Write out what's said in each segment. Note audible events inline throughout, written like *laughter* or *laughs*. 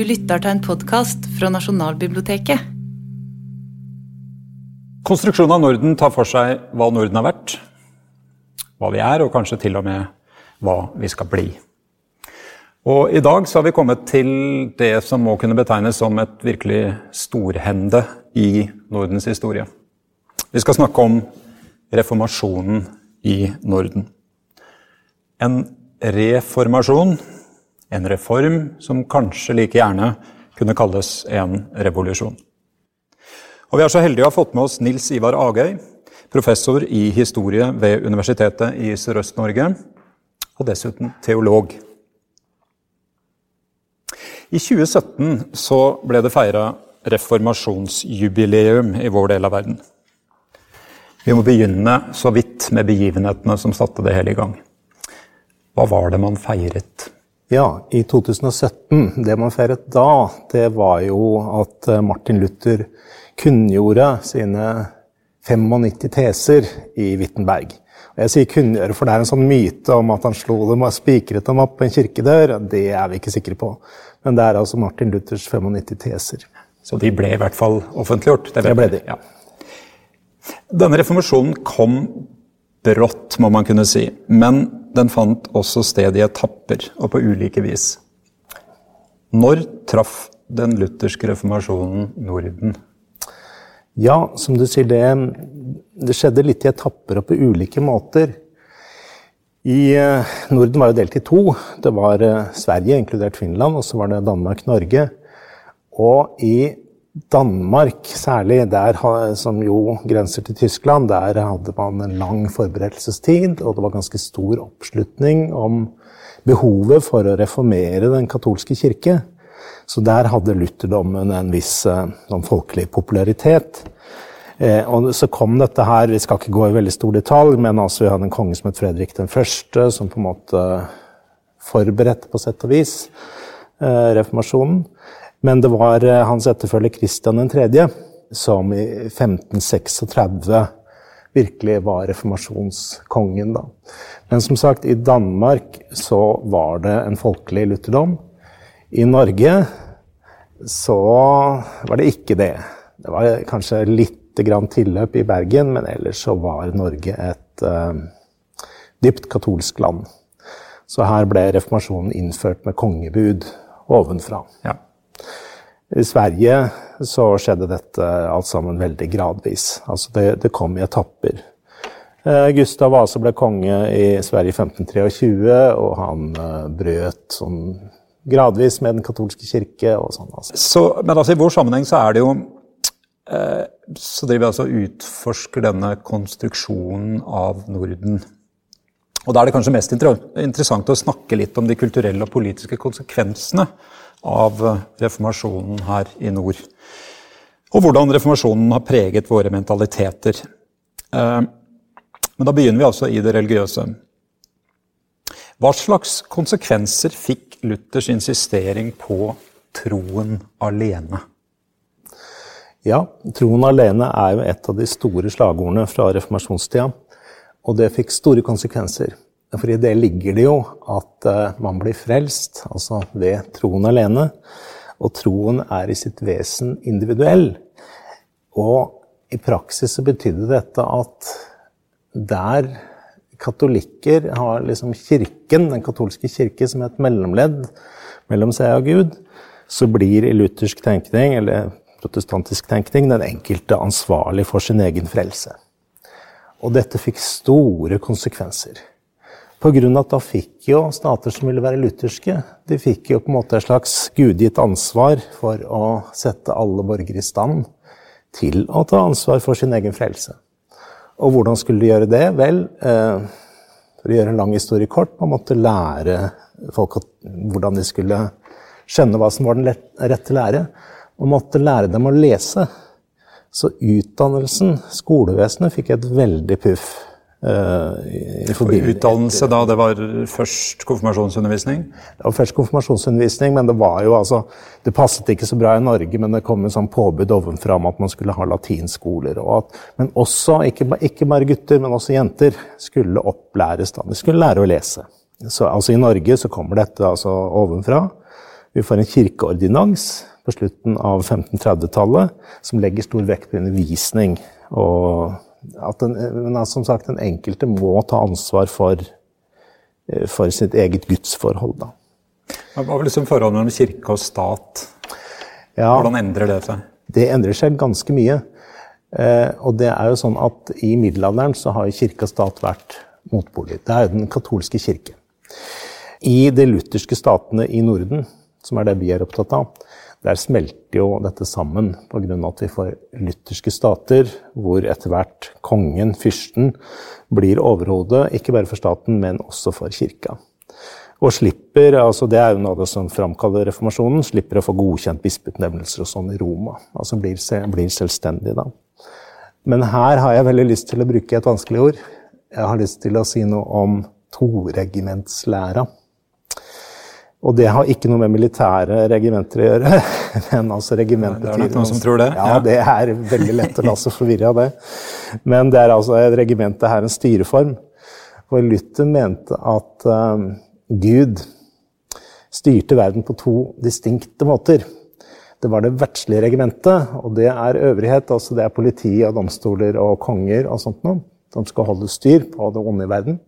Du lytter til en podkast fra Nasjonalbiblioteket. Konstruksjonen av Norden tar for seg hva Norden har vært, hva vi er, og kanskje til og med hva vi skal bli. Og I dag så har vi kommet til det som må kunne betegnes som et virkelig storhende i Nordens historie. Vi skal snakke om reformasjonen i Norden. En reformasjon, en reform som kanskje like gjerne kunne kalles en revolusjon. Og Vi er så heldige å ha fått med oss Nils Ivar Agøy, professor i historie ved Universitetet i Sørøst-Norge, og dessuten teolog. I 2017 så ble det feira reformasjonsjubileum i vår del av verden. Vi må begynne så vidt med begivenhetene som satte det hele i gang. Hva var det man feiret? Ja, i 2017, det man feiret da, det var jo at eh, Martin Luther kunngjorde sine 95 teser i Wittenberg. Og jeg sier kunngjøre, for det er en sånn myte om at han slo dem og spikret dem opp på en kirkedør. Det er vi ikke sikre på. Men det er altså Martin Luthers 95 teser. Så de ble i hvert fall offentliggjort? Det, det ble de. Ja. Denne reformasjonen kom brått, må man kunne si. Men den fant også sted i etapper og på ulike vis. Når traff den lutherske reformasjonen Norden? Ja, som du sier, det, det skjedde litt i etapper og på ulike måter. I eh, Norden var jo delt i to. Det var eh, Sverige, inkludert Finland, og så var det Danmark-Norge. Og i Danmark særlig, der, som jo grenser til Tyskland, der hadde man en lang forberedelsestid, og det var ganske stor oppslutning om behovet for å reformere den katolske kirke. Så der hadde lutherdommen en viss en folkelig popularitet. Eh, og så kom dette her, Vi skal ikke gå i veldig stor detalj, men altså vi hadde en konge som het Fredrik den første, som på en måte forberedte på sett og vis eh, reformasjonen. Men det var eh, hans etterfølger Kristian 3. som i 1536 virkelig var reformasjonskongen. Da. Men som sagt, i Danmark så var det en folkelig lutherdom. I Norge så var det ikke det. Det var kanskje litt grann tilløp i Bergen, men ellers så var Norge et uh, dypt katolsk land. Så her ble reformasjonen innført med kongebud ovenfra. Ja. I Sverige så skjedde dette alt sammen veldig gradvis. Altså det, det kom i etapper. Eh, Gustav Vasa ble konge i Sverige i 1523, og han eh, brøt sånn gradvis med den katolske kirke. og sånn. Altså. Så, men altså, i vår sammenheng så er det jo eh, Så driver vi altså og utforsker denne konstruksjonen av Norden. Og da er det kanskje mest interessant å snakke litt om de kulturelle og politiske konsekvensene av eh, reformasjonen her i nord. Og hvordan reformasjonen har preget våre mentaliteter. Eh, men da begynner vi altså i det religiøse. Hva slags konsekvenser fikk Luthers insistering på troen alene? Ja, troen alene er jo et av de store slagordene fra reformasjonstida. Og det fikk store konsekvenser. For i det ligger det jo at uh, man blir frelst, altså ved troen alene. Og troen er i sitt vesen individuell. Og i praksis så betydde dette at der katolikker har liksom kirken, den katolske kirke, som et mellomledd mellom seg og Gud, så blir i luthersk tenkning, eller protestantisk tenkning, den enkelte ansvarlig for sin egen frelse. Og dette fikk store konsekvenser. Pga. at da fikk jo stater som ville være lutherske, de fikk jo på en måte et slags gudgitt ansvar for å sette alle borgere i stand til å ta ansvar for sin egen frelse. Og hvordan skulle de gjøre det? Vel, eh, for å gjøre en lang historie kort, man måtte lære folk hvordan de skulle skjønne hva som var den rette lære. Man måtte lære dem å lese. Så utdannelsen, skolevesenet, fikk et veldig puff Uh, Utdannelse da, det var først konfirmasjonsundervisning? Det var først konfirmasjonsundervisning, men det var jo altså Det passet ikke så bra i Norge, men det kom en sånn påbud ovenfra om at man skulle ha latinskoler. At, men også, ikke, ikke, bare gutter, men også jenter, skulle opplæres da. De skulle lære å lese. Så altså I Norge så kommer dette altså ovenfra. Vi får en kirkeordinans på slutten av 1530-tallet som legger stor vekt på undervisning. Og at den, men som sagt, den enkelte må ta ansvar for, eh, for sitt eget gudsforhold. Da. Hva var liksom forholdet mellom kirke og stat? Ja, Hvordan endrer det seg? det endrer seg ganske mye. Eh, og det er jo sånn at I middelalderen så har kirke og stat vært motpoler. Det er jo den katolske kirke. I de lutherske statene i Norden, som er det vi er opptatt av, der smelter jo dette sammen pga. at vi får lutherske stater hvor etter hvert kongen, fyrsten, blir overhode, ikke bare for staten, men også for kirka. Og slipper, altså det er jo noe som framkaller reformasjonen, slipper å få godkjent bispeutnevnelser og sånn i Roma. Altså blir, blir selvstendig, da. Men her har jeg veldig lyst til å bruke et vanskelig ord. Jeg har lyst til å si noe om toregimentslæra. Og det har ikke noe med militære regimenter å gjøre. *laughs* Men altså regimentet Det er nok noen som tror det. Ja, det er veldig lett å la seg forvirre av det. Men det er altså et regiment, det er en styreform. For Luther mente at um, Gud styrte verden på to distinkte måter. Det var det verdslige regimentet, og det er øvrighet. altså Det er politi og domstoler og konger og sånt noe. Som skal holde styr på det onde i verden.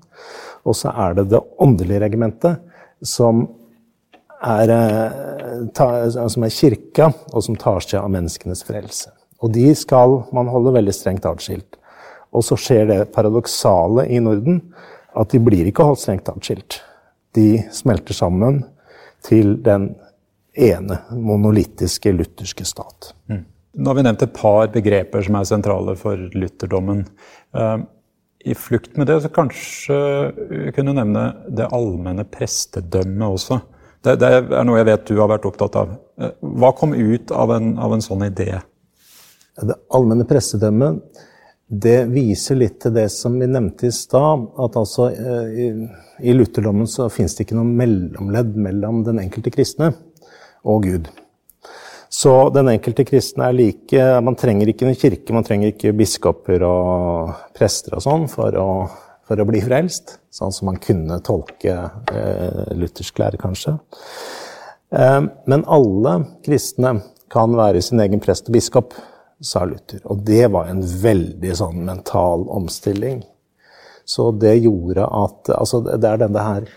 Og så er det det åndelige regimentet, som er, eh, ta, som er kirka, og som tar seg av menneskenes frelse. Og de skal man holde veldig strengt atskilt. Og så skjer det paradoksale i Norden at de blir ikke holdt strengt atskilt. De smelter sammen til den ene monolittiske lutherske stat. Mm. Nå har vi nevnt et par begreper som er sentrale for lutherdommen. Uh, I flukt med det så kanskje vi kunne nevne det allmenne prestedømmet også. Det, det, er noe jeg vet du har vært opptatt av. Uh, hva kom ut av en, av en sånn idé? Det allmenne prestedømmet det viser litt til det som vi nevnte i stad. At altså uh, i, i lutherdommen så fins det ikke noe mellomledd mellom den enkelte kristne og Gud. Så den enkelte kristne er like Man trenger ikke en kirke, man trenger ikke biskoper og prester og sånn for, for, å bli frelst. Sånn som man kunne tolke eh, luthersk lære, kanskje. Eh, men alle kristne kan være sin egen prest og biskop, sa Luther. Og det var en veldig sånn mental omstilling. Så det gjorde at Altså, det er denne her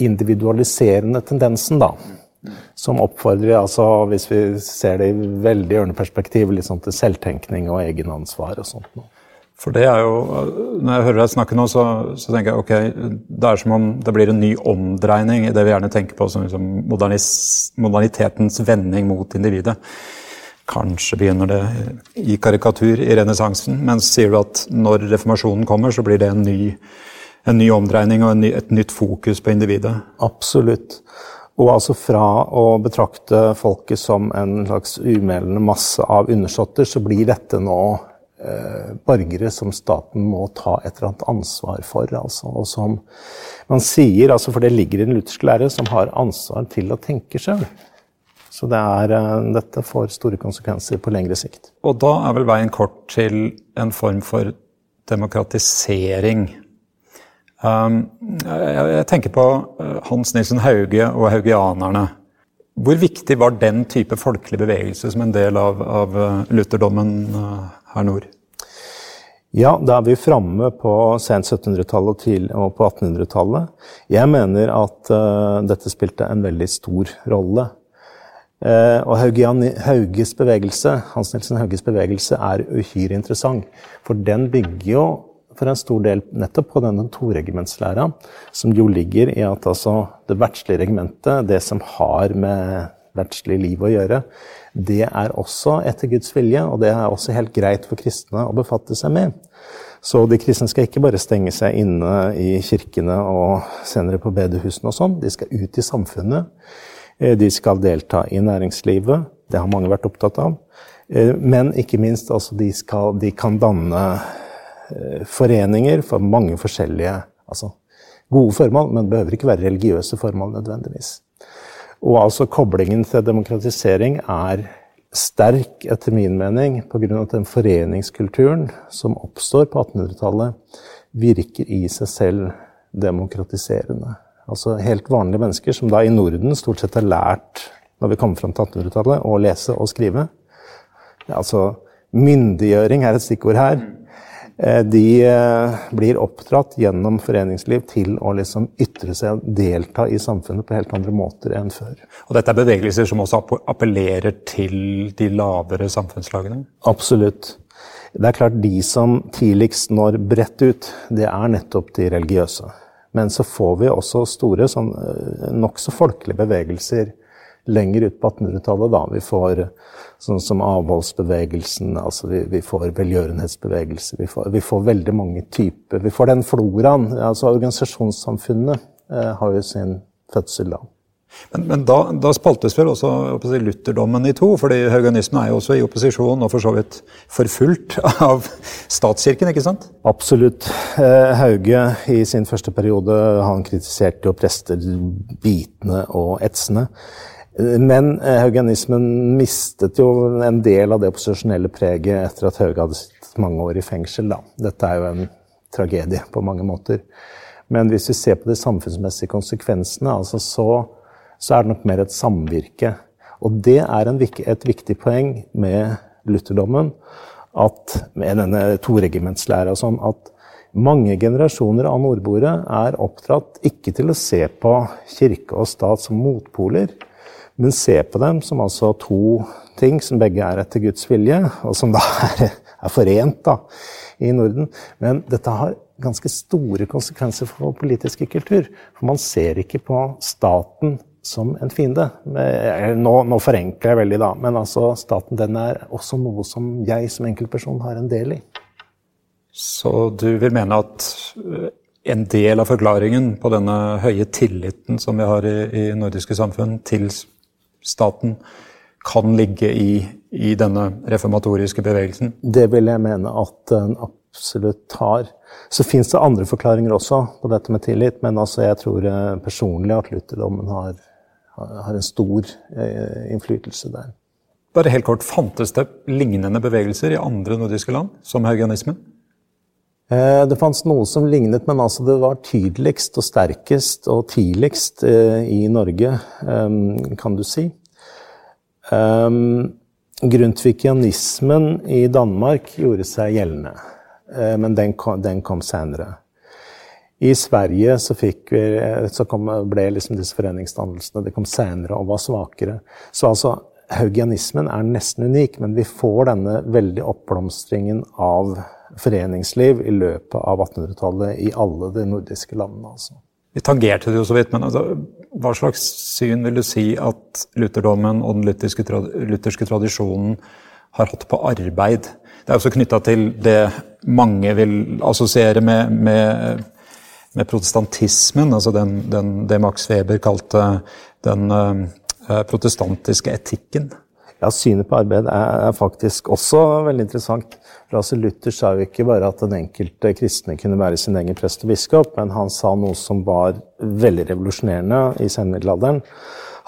individualiserende tendensen, da som oppfordrer, altså hvis vi ser det i veldig ørneperspektiv, sånn til selvtenkning og egenansvar og sånt. For det er jo, Når jeg hører deg snakke nå, så, så, tenker jeg ok, det er som om det blir en ny omdreining i det vi gjerne tenker på som liksom modernitetens vending mot individet. Kanskje begynner det i karikatur i renessansen, men sier du at når reformasjonen kommer, så blir det en ny, en ny omdreining og ny, et nytt fokus på individet? Absolutt. Og altså fra å betrakte folket som en slags umelende masse av undersåtter, så blir dette nå borgere som staten må ta et eller annet ansvar for. Altså, og som man sier, altså, for det ligger i den lutherske lære, som har ansvar til å tenke sjøl. Så det er, eh, dette får store konsekvenser på lengre sikt. Og da er vel veien kort til en form for demokratisering Um, jeg tenker på uh, Hans Nilsen Hauge og haugianerne. Hvor viktig var den type folkelig bevegelse som en del av, av lutherdommen her nord? Ja, da er vi framme på sent 1700-tallet og på 1800-tallet. Jeg mener at uh, dette spilte en veldig stor rolle. Uh, og Haugian, Hauges bevegelse, Hans Nilsen Hauges bevegelse er uhyre interessant. For den bygger jo for en stor del nettopp på denne toregimentslæra, som jo ligger i at altså det verdslige regimentet, det som har med verdslig liv å gjøre, det er også etter Guds vilje, og det er også helt greit for kristne å befatte seg med. Så de kristne skal ikke bare stenge seg inne i kirkene og senere på bedehusene og sånn. De skal ut i samfunnet. Eh, de skal delta i næringslivet. Det har mange vært opptatt av. Eh, men ikke minst, altså, de, skal, de kan danne Eh, foreninger for mange forskjellige altså gode formål, men det behøver ikke være religiøse formål nødvendigvis. Og altså koblingen til demokratisering er sterk, etter min mening, pga. at den foreningskulturen som oppstår på 1800-tallet, virker i seg selv demokratiserende. Altså helt vanlige mennesker som da i Norden stort sett har lært når vi kommer fram til 1800-tallet, å lese og skrive. Altså myndiggjøring er et stikkord her. Eh, de eh, blir oppdratt gjennom foreningsliv til å liksom ytre seg og delta i samfunnet på helt andre måter enn før. Og dette er bevegelser som også appellerer til de lavere samfunnslagene? Absolutt. Det er klart De som tidligst når bredt ut, det er nettopp de religiøse. Men så får vi også store, sånn, eh, nokså folkelige bevegelser lenger ut på 1800-tallet. da. Vi får sånn som avholdsbevegelsen, altså vi, vi får velgjørenhetsbevegelser. Vi får, vi får, veldig mange typer. Vi får den floraen. altså Organisasjonssamfunnet eh, har jo sin fødsel da. Men, men da, da, spaltes vel også si, lutherdommen i to, fordi haugianismen er jo også i opposisjon og for så vidt forfulgt av statskirken, ikke sant? Absolutt. Eh, Hauge i sin første periode han kritiserte jo prester bitende og etsende. Men eh, haugianismen mistet jo en del av det opposisjonelle preget etter at Hauge hadde sittet mange år i fengsel. Da. Dette er jo en tragedie på mange måter. Men hvis vi ser på de samfunnsmessige konsekvensene, altså så så er det nok mer et samvirke. Og det er en, et viktig poeng med lutherdommen, at, med denne toregimentslæra og sånn, at mange generasjoner av nordboere er oppdratt ikke til å se på kirke og stat som motpoler, men se på dem som altså to ting som begge er etter Guds vilje, og som da *laughs* er, er forent da, i Norden. Men dette har ganske store konsekvenser for vår politiske kultur. For man ser ikke på staten som en fiende. Nå, nå, forenkler jeg veldig, da, men altså, staten den er også noe som jeg som enkeltperson har en del i. Så du vil mene at eh, en del av forklaringen på denne høye tilliten som vi har i, i nordiske samfunn til staten, kan ligge i, i denne reformatoriske bevegelsen? Det vil jeg mene at den absolutt har. Så fins det andre forklaringer også på dette med tillit, men altså jeg tror eh, personlig at lutherdommen har har en stor eh, innflytelse der. Bare helt kort, Fantes det lignende bevegelser i andre nordiske land, som haugianismen? Eh, det fantes noe som lignet, men altså det var tydeligst og sterkest og tidligst eh, i Norge, kan du si. Grundtvigianismen i Danmark gjorde seg gjeldende, men den kom, den kom senere. I Sverige så, vi, så kom, ble liksom disse foreningsdannelsene det kom senere og var svakere. Så altså, haugianismen er nesten unik, men vi får denne veldig oppblomstringen av foreningsliv i løpet av 1800-tallet i alle de nordiske landene. altså. Vi tangerte det jo så vidt, men altså, hva slags syn vil du si at lutherdommen og den lutherske, lutherske tradisjonen har hatt på arbeid? Det er også knytta til det mange vil assosiere med, med med protestantismen, altså den, den, det Max Weber kalte den uh, protestantiske etikken? Ja, Synet på arbeid er, faktisk også veldig interessant. Altså Luther sa jo ikke bare at den enkelte kristne kunne være sin egen prest og biskop, men han sa noe som var veldig revolusjonerende i senmiddelalderen.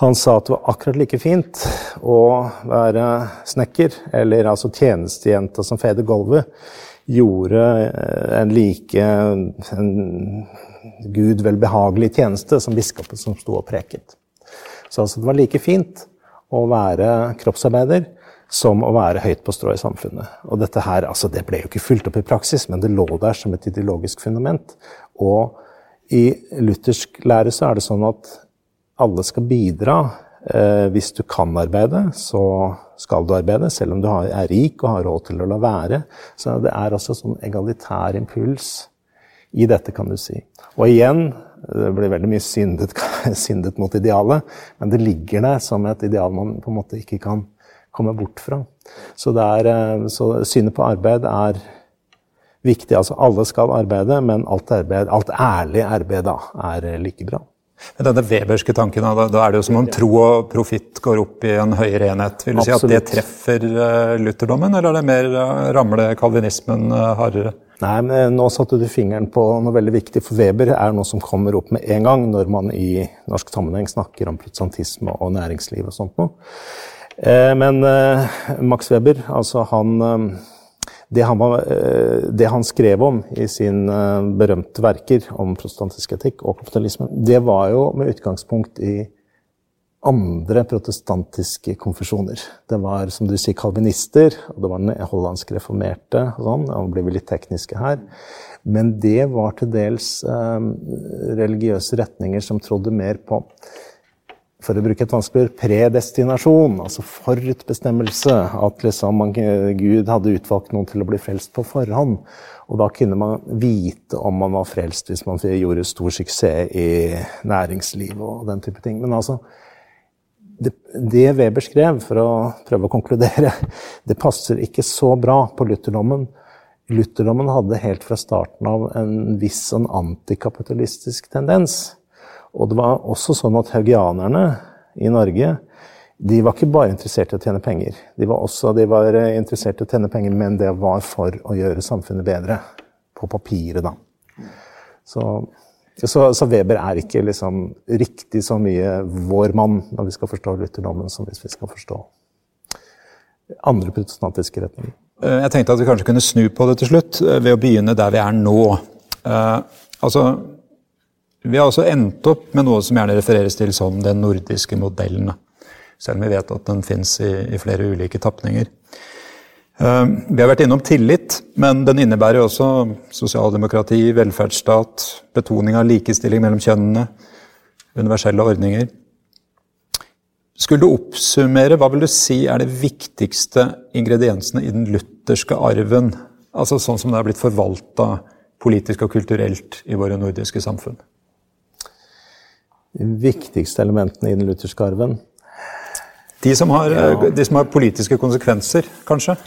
Han sa at det var akkurat like fint å være snekker, eller altså tjenestejenta som feder gulvet, gjorde eh, en like en Gud velbehagelig tjeneste som biskopen som sto og preket. Så altså, det var like fint å være kroppsarbeider som å være høyt på strå i samfunnet. Og dette her, altså Det ble jo ikke fulgt opp i praksis, men det lå der som et ideologisk fundament. Og i luthersk lære så er det sånn at alle skal bidra Eh, hvis du kan arbeide, så skal du arbeide, selv om du er rik og har råd til å la være. Så det er altså sånn egalitær impuls i dette, kan du si. Og igjen, det blir veldig mye syndet, *laughs* syndet mot idealet, men det ligger der som et ideal man på en måte ikke kan komme bort fra. Så, er, eh, så synet på arbeid er viktig. Altså alle skal arbeide, men alt, arbeid, alt ærlig arbeid da, er like bra. Men denne Weberske tanken, da, da, er det jo som om tro og profitt går opp i en høyere enhet. Vil du Absolutt. si at det treffer uh, lutherdommen, eller er det mer uh, ramle kalvinismen uh, hardere? Nei, men Nå satte du fingeren på noe veldig viktig, for Weber er noe som kommer opp med en gang når man i norsk sammenheng snakker om protestantisme og næringsliv og sånt noe. Men Max Weber, altså han det han, eh, det han, skrev om i sine eh, berømte verker om protestantisk etikk og kapitalisme, det var jo med utgangspunkt i andre protestantiske konfesjoner. Det var som du sier, kalvinister, og det var den hollandske reformerte. og sånn, og blir vi litt tekniske her. Men det var til dels eh, religiøse retninger som trodde mer på for å bruke et vanskelig predestinasjon, altså forutbestemmelse. At liksom man, Gud hadde utvalgt noen til å bli frelst på forhånd. Og da kunne man vite om man var frelst hvis man gjorde stor suksess i næringslivet og den type ting. Men altså, det, det Weber skrev, for å prøve å konkludere, det passer ikke så bra på lutherdommen. Lutherdommen hadde helt fra starten av en viss sånn antikapitalistisk tendens. Og det var også sånn at haugianerne i Norge de var ikke bare interessert i å tjene penger. De var også de var interessert i å tjene penger, men det var for å gjøre samfunnet bedre. På papiret, da. Så, så, så Weber er ikke liksom riktig så mye vår mann når vi skal forstå lutherdommen, som hvis vi skal forstå andre protestantiske retninger. Eh, jeg tenkte at vi kanskje kunne snu på det til slutt, eh, ved å begynne der vi er nå. Uh, altså, Vi har også endt opp med noe som gjerne refereres til som den nordiske modellen. Selv om vi vet at den fins i, i, flere ulike tapninger. Uh, vi har vært innom tillit, men den innebærer også sosialdemokrati, velferdsstat, betoning av likestilling mellom kjønnene, universelle ordninger. Skulle du oppsummere, hva vil du si er de viktigste ingrediensene i den lutherske arven? Altså sånn som det er blitt forvalta politisk og kulturelt i våre nordiske samfunn? De viktigste elementene i den lutherske arven? De som har, ja. de som har politiske konsekvenser, kanskje?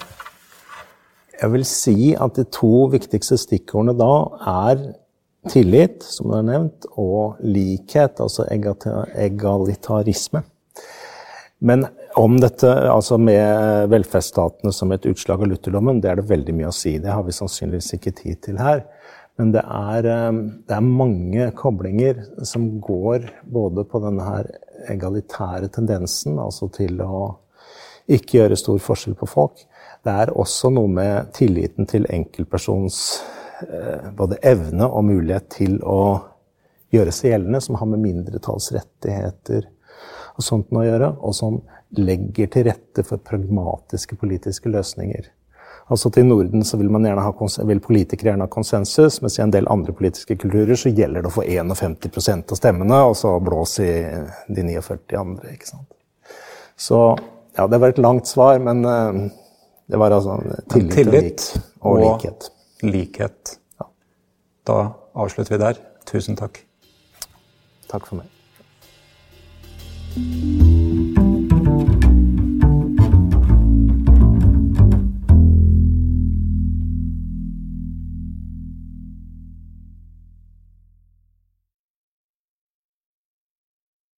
Jeg vil si at de to viktigste stikkordene da er tillit, som du har nevnt, og likhet, altså egalitarisme. Men om dette, altså med velferdsstatene som et utslag av lutherdommen, det er det veldig mye å si. Det har vi sannsynligvis ikke tid til her. Men det er, eh, det er mange koblinger som går både på denne her egalitære tendensen, altså til å ikke gjøre stor forskjell på folk. Det er også noe med tilliten til enkeltpersonens eh, både evne og mulighet til å gjøre seg gjeldende, som har med mindretallsrettigheter og sånt å gjøre, og som legger til rette for pragmatiske politiske løsninger. Altså Til Norden så vil, ha, vil, politikere gjerne ha konsensus, mens i en del andre politiske kulturer så gjelder det å få 51% av stemmene, og så blåse i de 49 andre. ikke sant? Så ja, det var et langt svar, men uh, det var altså tillit, tillit og, og, likhet. likhet. Ja. Da avslutter vi der. Tusen takk. Takk for meg.